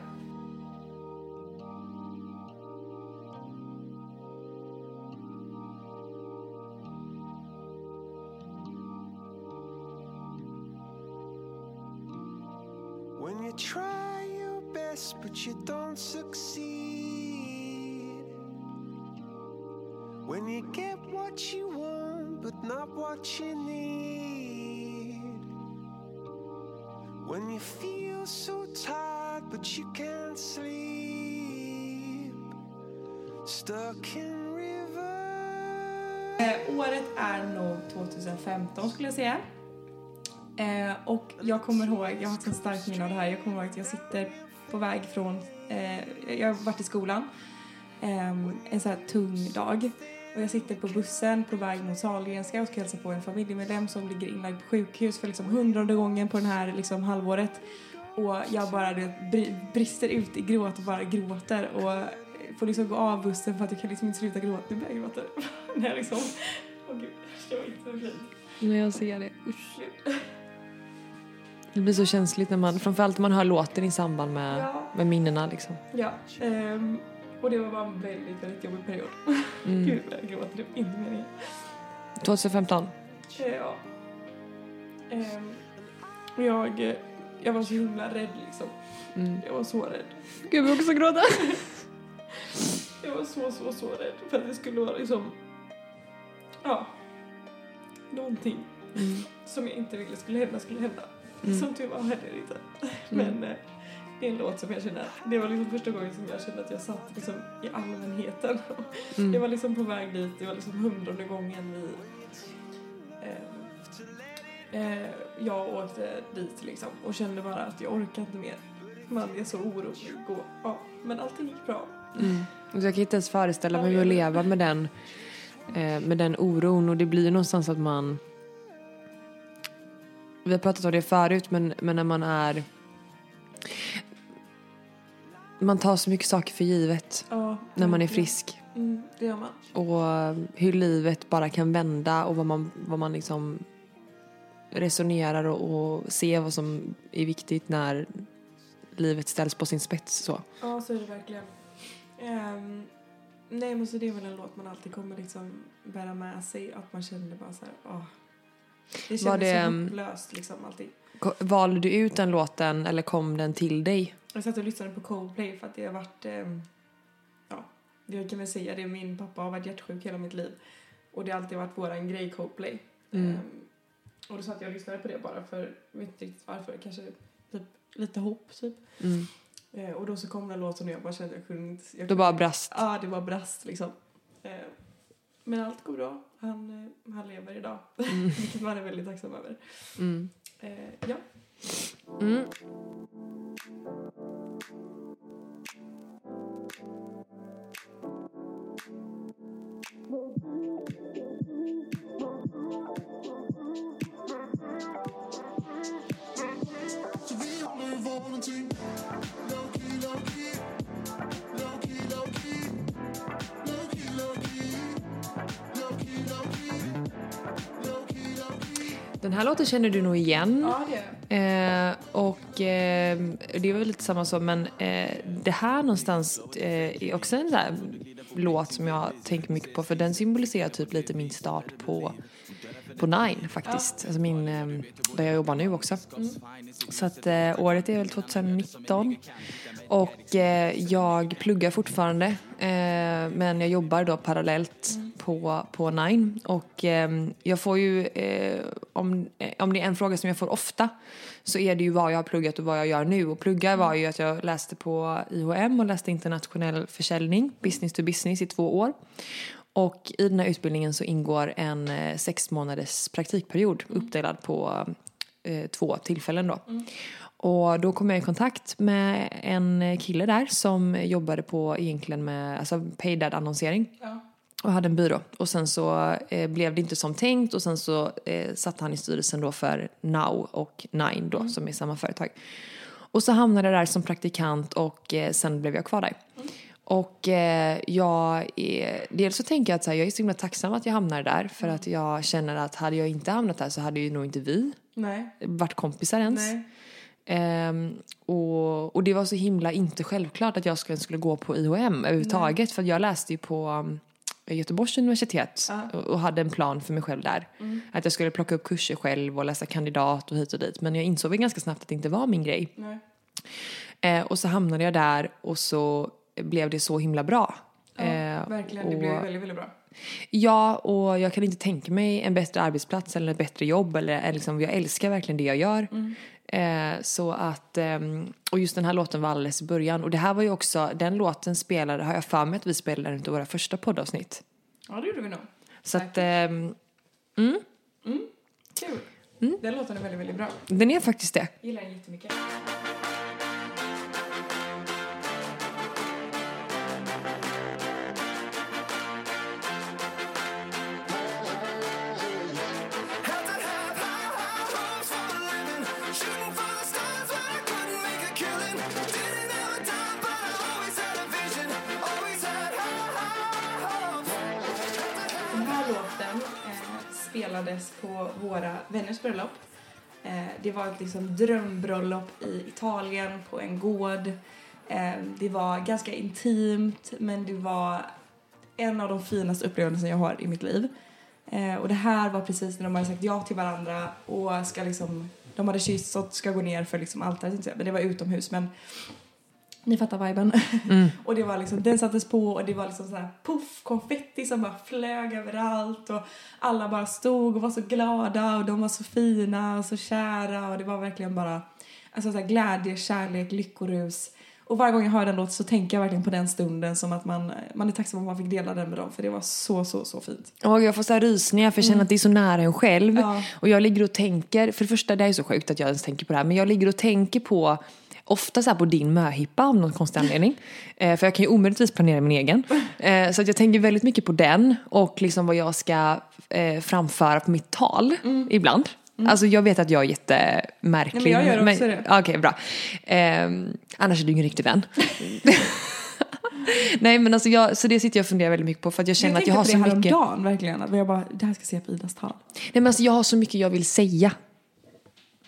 You succeed. When you get what you want but not what you need. When you feel so tired but you can't sleep. Stuck in river. Eh, året är nog 2015 skulle jag säga. Eh, och jag kommer ihåg, jag har ett så starkt minne av det här, jag kommer ihåg att jag sitter på väg från, eh, jag har varit i skolan eh, en så här tung dag. Och jag sitter på bussen på väg mot Sahlgrenska och ska hälsa på en familjemedlem som ligger inlagd på sjukhus för liksom hundrade gången på den här liksom halvåret. Och jag bara bri- brister ut i gråt och bara gråter och får liksom gå av bussen för att jag kan liksom inte sluta gråta. Nu börjar jag gråta. När jag liksom, åh gud, det var inte så fint. När jag ser det, usch. Det blir så känsligt när man, framförallt när man hör låten i samband med, Ja. med minnena liksom. Ja, ehm, och det var bara en väldigt, väldigt jobbig period. Mm. Gud vad jag gråter, det var inte meningen. 2015. Eh, Ja. Ehm, Och jag, jag var så himla rädd liksom. Mm. Jag var så rädd. Gud, jag också gråta. Jag var så, så, så rädd för att det skulle vara liksom, ja, någonting Mm. som jag inte ville skulle hända skulle hända. Mm. Som tur var det inte. Men eh, det är en låt som jag känner, det var liksom första gången som jag kände att jag satt liksom i allmänheten. Mm. Jag var liksom på väg dit, det var liksom hundrade gången vi eh, eh, jag åkte dit liksom och kände bara att jag orkar inte mer. Man är så orolig och ja, men allting gick bra. Mm. Jag kan inte ens föreställa mig att leva med den, eh, med den oron och det blir någonstans att man vi har pratat om det förut men, men när man är man tar så mycket saker för givet Ja, när man är frisk Mm, det gör man. och hur livet bara kan vända och vad man, vad man liksom resonerar och, och ser vad som är viktigt när livet ställs på sin spets så. Ja, så är det verkligen. Ehm, nej, men så det är väl en låt man alltid kommer liksom bära med sig. Att man kände bara så här, åh. Det Var kändes det, så ehm, hopplöst liksom alltid. Ko- Valde du ut den låten eller kom den till dig? Jag satt och lyssnade på Coldplay för att det har varit, ehm, ja, jag kan väl säga det, min pappa har varit hjärtsjuk hela mitt liv. Och det har alltid varit våran grej Coldplay. Mm. Ehm, och då satt jag och lyssnade på det bara för, jag vet inte riktigt varför, kanske typ lite hopp typ. Mm. Eh, och då så kom den låten och jag bara kände jag kunde inte... Jag Då bara brast. Ja, det var brast liksom. Men allt går bra. Han, eh, han lever idag. Vilket man är väldigt tacksam över. Mm. Eh, ja. Mm. Här låten känner du nog igen. ja, det är. Eh, och eh, det var väl lite samma så, men eh, det här någonstans eh, är också en här låt som jag tänker mycket på för den symboliserar typ lite min start på, på Nine faktiskt. Alltså min, eh, där jag jobbar nu också. Så att eh, året är väl 2019. Och jag pluggar fortfarande men jag jobbar då parallellt på, på Nine. Och eh, jag får ju, eh, om, eh, om det är en fråga som jag får ofta så är det ju vad jag har pluggat och vad jag gör nu. Och plugga var ju att jag läste på IHM och läste internationell försäljning, business to business i två år. Och i den här utbildningen så ingår en eh, sex månaders praktikperiod uppdelad på eh, två tillfällen då. Och då kom jag i kontakt med en kille där som jobbade på egentligen med alltså paid ad annonsering Ja. Och hade en byrå. Och sen så eh, blev det inte som tänkt och sen så eh, satt han i styrelsen då för Now och Nine då som är samma företag. Och så hamnade jag där som praktikant och eh, sen blev jag kvar där. Och eh, jag är, dels så tänker jag att så här, jag är så himla tacksam att jag hamnade där för att jag känner att hade jag inte hamnat där så hade ju nog inte vi Nej. varit kompisar ens. Nej. Ehm, och, och det var så himla inte självklart att jag skulle, skulle gå på IHM överhuvudtaget. För jag läste ju på um, Göteborgs universitet Ja. och, hade en plan för mig själv där. Att jag skulle plocka upp kurser själv och läsa kandidat och hit och dit. Men jag insåg väl ganska snabbt att det inte var min grej. Nej. Eh, och så hamnade jag där och så blev det så himla bra. Ja, Eh, verkligen. Det och- blev väldigt, väldigt bra. Ja, och jag kan inte tänka mig en bättre arbetsplats eller ett bättre jobb. Eller, liksom, jag älskar verkligen det jag gör. Eh, så att, ehm, och just den här låten var alldeles i början. Och det här var ju också, den låten spelade, har jag för mig att vi spelade den i våra första poddavsnitt. Ja, det gjorde vi nog. Så att, ehm, Kul. Den låten är väldigt, väldigt bra. den är faktiskt det. Gillar den jättemycket. Spelades på våra vänners bröllop. Eh, det var ett liksom drömbröllop i Italien på en gård. Eh, det var ganska intimt men det var en av de finaste upplevelserna jag har i mitt liv. Eh, och det här var precis när de hade sagt ja till varandra och ska liksom de hade kyssts och ska gå ner för liksom altaret, men det var utomhus. Men ni fattar viben. Mm. och det var liksom, den sattes på och det var liksom så här puff, konfetti som bara flög överallt och alla bara stod och var så glada och de var så fina och så kära och det var verkligen bara alltså så här glädje, kärlek, lyckorus. Och varje gång jag hör den låten så tänker jag verkligen på den stunden som att man, man är tacksam om man fick dela den med dem för det var så, så, så fint. Och jag får så här rysningar för jag känner att det är så nära en själv. Ja. Och jag ligger och tänker, för det första det är så sjukt att jag ens tänker på det här, men jag ligger och tänker på Ofta så här på din möhippa av någon konstig anledning. Eh, för jag kan ju omöjligtvis planera min egen. Eh, så att jag tänker väldigt mycket på den och liksom vad jag ska eh, framföra på mitt tal ibland. Alltså jag vet att jag är jättemärklig. Nej, men jag gör också det. Okej, bra. Eh, annars är du ingen riktig vän. Nej men alltså jag, så det sitter jag och funderar väldigt mycket på för att jag känner jag att jag har så tänkte på det mycket. häromdagen verkligen. Att jag bara, det här ska jag säga på Idas tal. Nej men alltså jag har så mycket jag vill säga.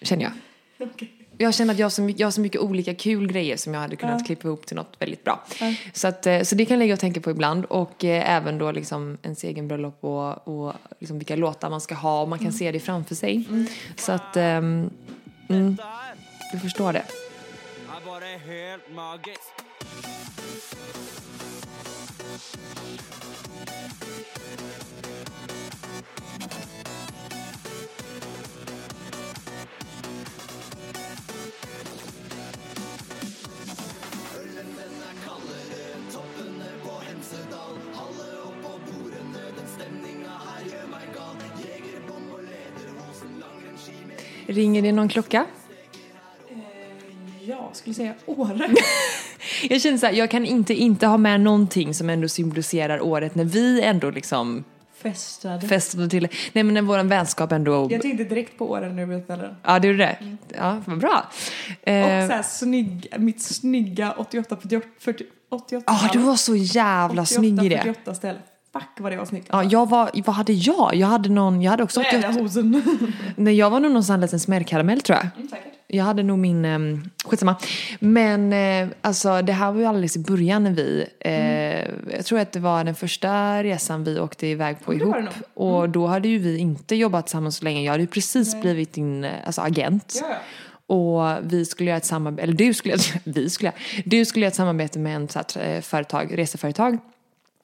Känner jag. Jag känner att jag har, så mycket, jag har så mycket olika kul grejer som jag hade kunnat Ja. klippa ihop till något väldigt bra. Så, att, eh, så det kan jag lägga och tänka på ibland. Och eh, även då liksom ens egen bröllop och, och liksom vilka låtar man ska ha. Och man kan se det framför sig. Så att, ehm, mm, du förstår det. Ringer det någon klocka? Jag skulle säga Åre. Jag känner så här, jag kan inte inte ha med någonting som ändå symboliserar året när vi ändå liksom Festade. festade till Nej men när våran vänskap ändå... Jag tänkte direkt på Åre när du berättade. Ja, det gjorde det? Ja, vad bra. Och Eh, så här snygg, mitt snygga 88, 48, 40, 88 Ja, du var så jävla snygg i det. 48 ställe. Fuck vad det var snyggt. Ja, jag var, vad hade jag? Jag hade någon, jag hade också 88. Rävhosen. Nej, jag var nog någon sån här liten smällkaramell tror jag. Mm, säkert. Jag hade nog min, um, skitsamma. Men eh, alltså det här var ju alldeles i början när vi, eh, jag tror att det var den första resan vi åkte iväg på ihop. nog. Och då hade ju vi inte jobbat tillsammans så länge. Jag hade ju precis blivit din eh, alltså, agent. Ja. Och vi skulle göra ett samarbete, eller du skulle, vi skulle, du skulle göra ett samarbete med en så här, eh, företag, reseföretag.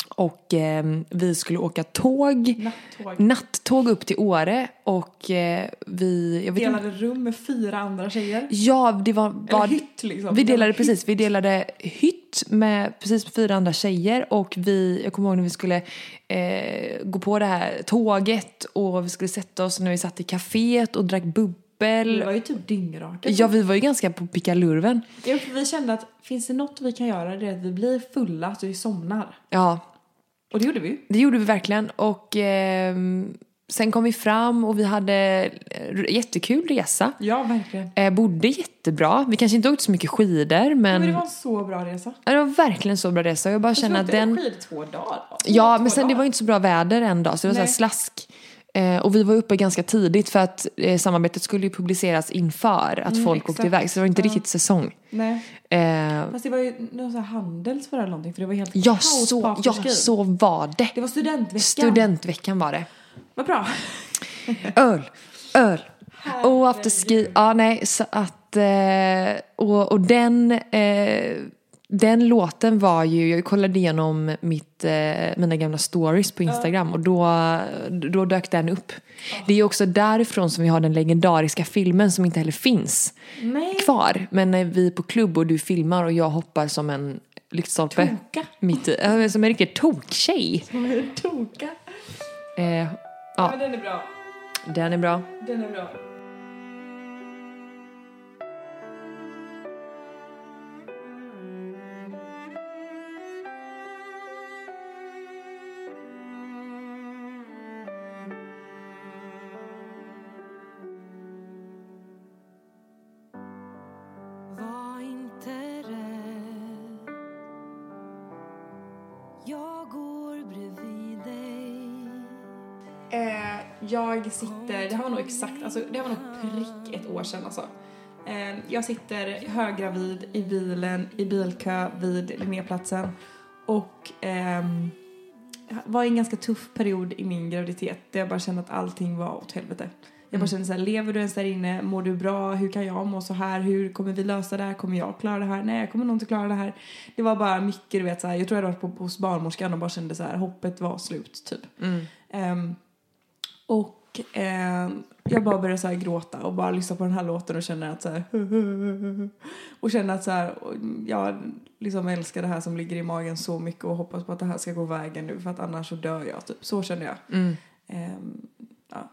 Och eh, vi skulle åka tåg, Nattåg. nattåg upp till Åre och eh, vi, vet inte, Delade rum med fyra andra tjejer. Ja, det var... Eller var hytt liksom. vi delade Hytt. precis, vi delade hytt med precis fyra andra tjejer och vi, jag kommer ihåg när vi skulle eh, gå på det här tåget och vi skulle sätta oss när vi satt i kaféet och drack bubbel. Vi var ju typ dyngraka. Ja, vi var ju ganska på pickalurven. Ja, för vi kände att finns det något vi kan göra det är att vi blir fulla så vi somnar. Ja, Och det gjorde vi det gjorde vi verkligen och ehm, sen kom vi fram och vi hade eh, jättekul resa. Ja, verkligen. Eh, bodde jättebra. Vi kanske inte åkte så mycket skidor men, Men det var en så bra resa. Ja, det var verkligen så bra resa. Jag bara Jag känner att den... skid två dagar. va? Ja, Två men sen det dagar. var ju inte så bra väder en dag så det var så Nej. slask. Eh, och vi var uppe ganska tidigt för att eh, samarbetet skulle ju publiceras inför att folk åkte exakt. iväg så det var inte Ja. riktigt säsong. Nej. Eh, Fast det var ju någon sån här handels för eller någonting för det var helt ja, så, ja, så var det. Det var studentveckan. Studentveckan var det. Vad bra. Öl, öl. Och afterski. Ja, nej, så att... Eh, och, och den... Eh, den låten var ju, jag kollade igenom mitt, eh, mina gamla stories på Instagram och då, då dök den upp. Det är också därifrån som vi har den legendariska filmen som inte heller finns Nej. kvar. Men när vi är på klubb och du filmar och jag hoppar som en lyktstolpe. Toka. Mitt ja, som en riktig tokktjej. Toka. Eh, Ja. ja, den är bra. den är bra. Den är bra. Jag sitter, det här var nog exakt, alltså det här var nog prick ett år sedan alltså. Eh, jag sitter höggravid i bilen, i bilkö vid Linnéplatsen och ehm, var i en ganska tuff period i min graviditet där jag bara kände att allting var åt helvete. Jag bara kände så här, lever du ens där inne? Mår du bra? Hur kan jag må så här? Hur kommer vi lösa det här? Kommer jag klara det här? Nej, jag kommer nog inte klara det här. Det var bara mycket, du vet så här, jag tror jag varit på, hos barnmorskan och bara kände så här, hoppet var slut typ. Ehm, och ehm, jag bara började så gråta och bara lyssna på den här låten och känna att så här, och känna att så här, jag liksom älskar det här som ligger i magen så mycket och hoppas på att det här ska gå vägen nu för att annars så dör jag typ. Så kände jag. Ehm, ja.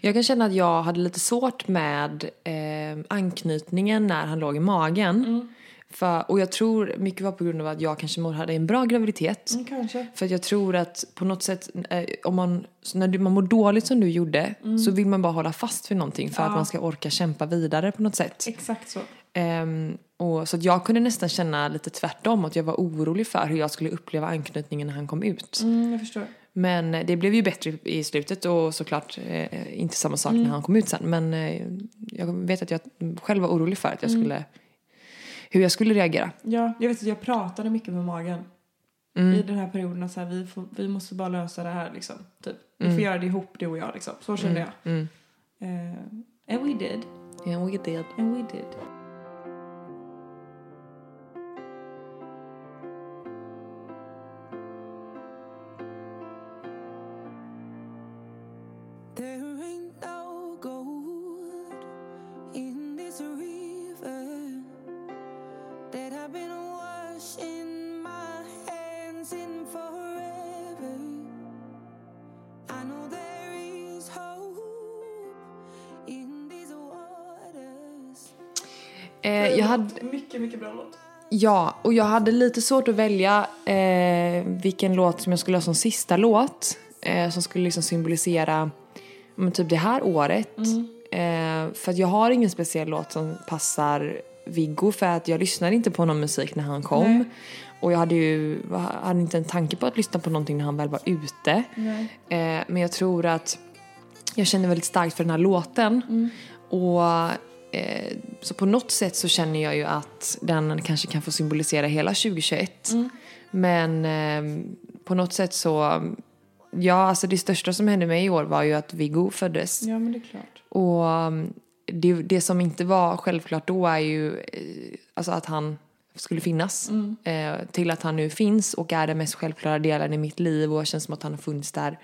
Jag kan känna att jag hade lite svårt med eh, anknytningen när han låg i magen. För, och jag tror mycket var på grund av att jag kanske hade en bra graviditet. Mm, kanske. För att jag tror att på något sätt, eh, om man, när du- man mår dåligt som du gjorde, så vill man bara hålla fast vid någonting för att man ska orka kämpa vidare på något sätt. Exakt så. Ehm, och, så att jag kunde nästan känna lite tvärtom, att jag var orolig för hur jag skulle uppleva anknytningen när han kom ut. Mm, jag förstår. Men eh, det blev ju bättre i slutet och såklart eh, inte samma sak när han kom ut sen. Men eh, jag vet att jag själv var orolig för att jag skulle, hur jag skulle reagera. Ja, jag vet att jag pratade mycket med magen. I den här perioden så här, vi, får, vi måste bara lösa det här liksom. Typ. Vi får göra det ihop du och jag liksom. Så kände jag. Mm. Eh, and we did. Yeah, we did. And we did. Jag hade, Mycket, mycket bra låt. ja, och jag hade lite svårt att välja eh, vilken låt som jag skulle ha som sista låt. Eh, som skulle liksom symbolisera men, typ det här året. Eh, för att jag har ingen speciell låt som passar Viggo för att jag lyssnade inte på någon musik när han kom. Nej. Och jag hade ju hade inte en tanke på att lyssna på någonting när han väl var ute. Eh, men jag tror att jag känner väldigt starkt för den här låten. Och eh, så på något sätt så känner jag ju att den kanske kan få symbolisera hela 2021. Men eh, på något sätt så, ja alltså det största som hände mig i år var ju att Viggo föddes. Ja, men det är klart. Och um, det, det som inte var självklart då är ju eh, alltså att han skulle finnas. Eh, till att han nu finns och är den mest självklara delen i mitt liv och känns som att han har funnits där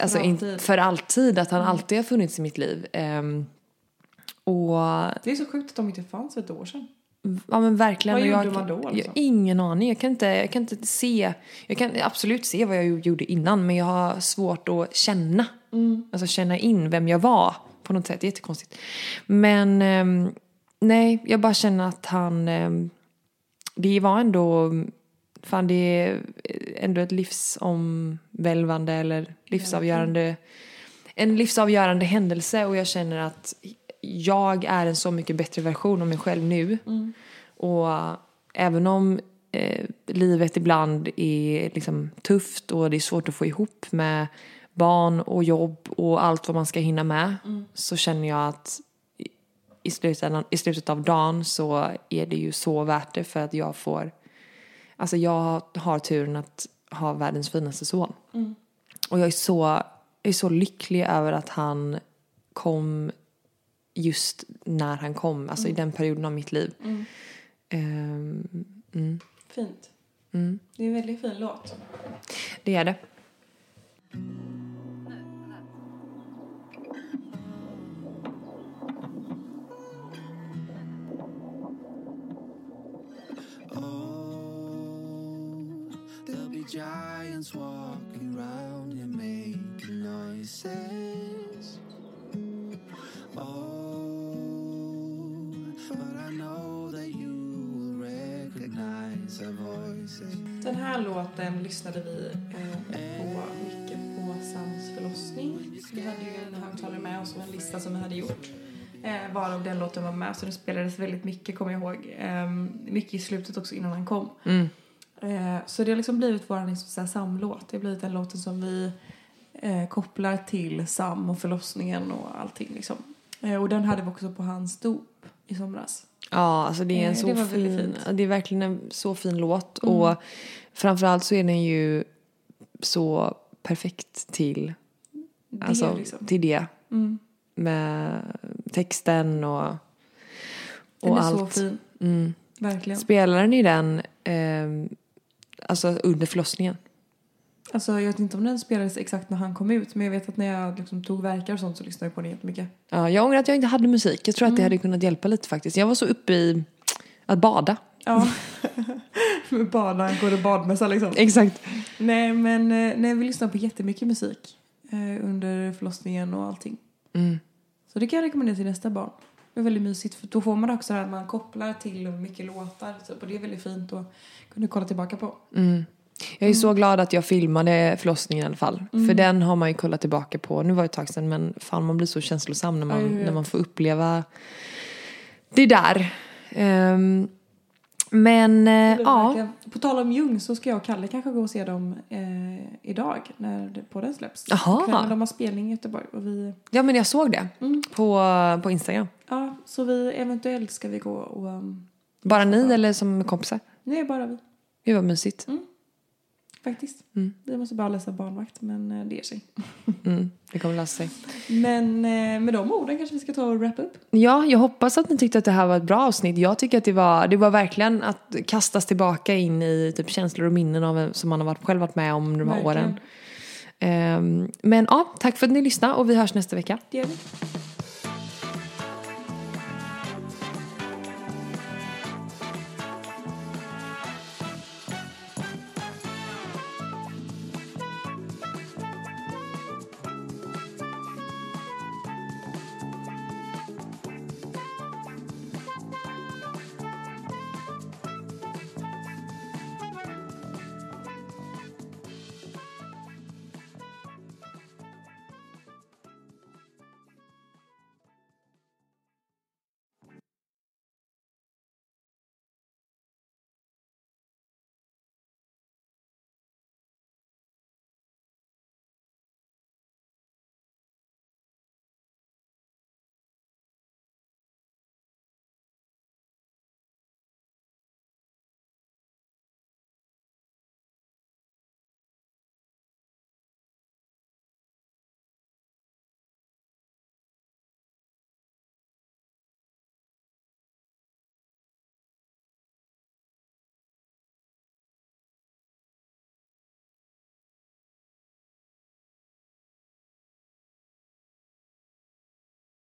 alltså, in- alltid. för alltid. Att han alltid har funnits i mitt liv. Ehm, och Det är så sjukt att de inte fanns för ett år sedan. Ja men verkligen. Vad Och jag, gjorde man då, Jag liksom? ingen aning. Jag kan, inte, jag kan inte se. Jag kan absolut se vad jag gjorde innan men jag har svårt att känna. Mm. Alltså känna in vem jag var på något sätt. Jättekonstigt. Men ehm, nej, jag bara känner att han... ehm, det var ändå... Fan det är ändå ett livsomvälvande eller livsavgörande... En livsavgörande händelse och jag känner att jag är en så mycket bättre version av mig själv nu. Och även om eh, livet ibland är liksom tufft och det är svårt att få ihop med barn och jobb och allt vad man ska hinna med så känner jag att i- slutändan, i slutet av dagen så är det ju så värt det för att jag får Alltså jag har turen att ha världens finaste son. Och jag är så, jag är så lycklig över att han kom just när han kom, alltså i den perioden av mitt liv. Mm, Fint. Det är en väldigt fin låt. det är det. Giants walking around and making noises. Oh, but I know that you will recognize our voices. Den här låten lyssnade vi eh, på mycket på Sams förlossning. Vi hade ju en högtalare med oss och en lista som vi hade gjort. Eh, varav den låten var med, så den spelades väldigt mycket kommer jag ihåg. Eh, mycket i slutet också innan han kom. Eh, så det har liksom blivit vår liksom, Sam-låt. Det har blivit den låten som vi eh, kopplar till Sam och förlossningen och allting liksom. Eh, och den hade vi också på hans dop i somras. Ja, alltså det är en Eh, så det fin, det är verkligen en så fin låt och framförallt så är den ju så perfekt till, Det alltså, liksom. till det. med texten och, och Den är allt. så fin. Mm. Verkligen. Spelar ni den eh, alltså under förlossningen? Alltså jag vet inte om den spelades exakt när han kom ut men jag vet att när jag liksom tog verkar och sånt så lyssnade jag på den jättemycket. Ja, jag ångrar att jag inte hade musik. Jag tror att det Mm. hade kunnat hjälpa lite faktiskt. Jag var så uppe i att bada. Ja. Med bada, går och badmössa liksom. Exakt. Nej men eh, nej, vi lyssnade på jättemycket musik eh, under förlossningen och allting. Mm. Så det kan jag rekommendera till nästa barn. Det är väldigt mysigt för då får man också det här att man kopplar till mycket låtar typ, och det är väldigt fint att kunna kolla tillbaka på. Mm. Jag är så glad att jag filmade förlossningen i alla fall. Mm. För den har man ju kollat tillbaka på. Nu var det ett tag sedan men fan man blir så känslosam när man, vet. när man får uppleva det där. Ehm, men eh, ja. På tal om Jung så ska jag och Kalle kanske gå och se dem eh, idag när det, på den släpps. Jaha. De har spelning i Göteborg och vi, ja men jag såg det Mm. på, på Instagram. Ja så vi eventuellt ska vi gå och um, Bara ni eller som kompisar? nej bara vi Gud vad mysigt. faktiskt. Mm. Vi måste bara läsa barnvakt men eh, det ger sig. Mm, det kommer lösa sig. Men eh, med de orden kanske vi ska ta och wrap upp. Ja, jag hoppas att ni tyckte att det här var ett bra avsnitt. Jag tycker att det var, det var verkligen att kastas tillbaka in i typ känslor och minnen av, som man har varit, själv varit med om de här Verkligen. åren. Ehm, men ja, tack för att ni lyssnade och vi hörs nästa vecka. Det gör vi.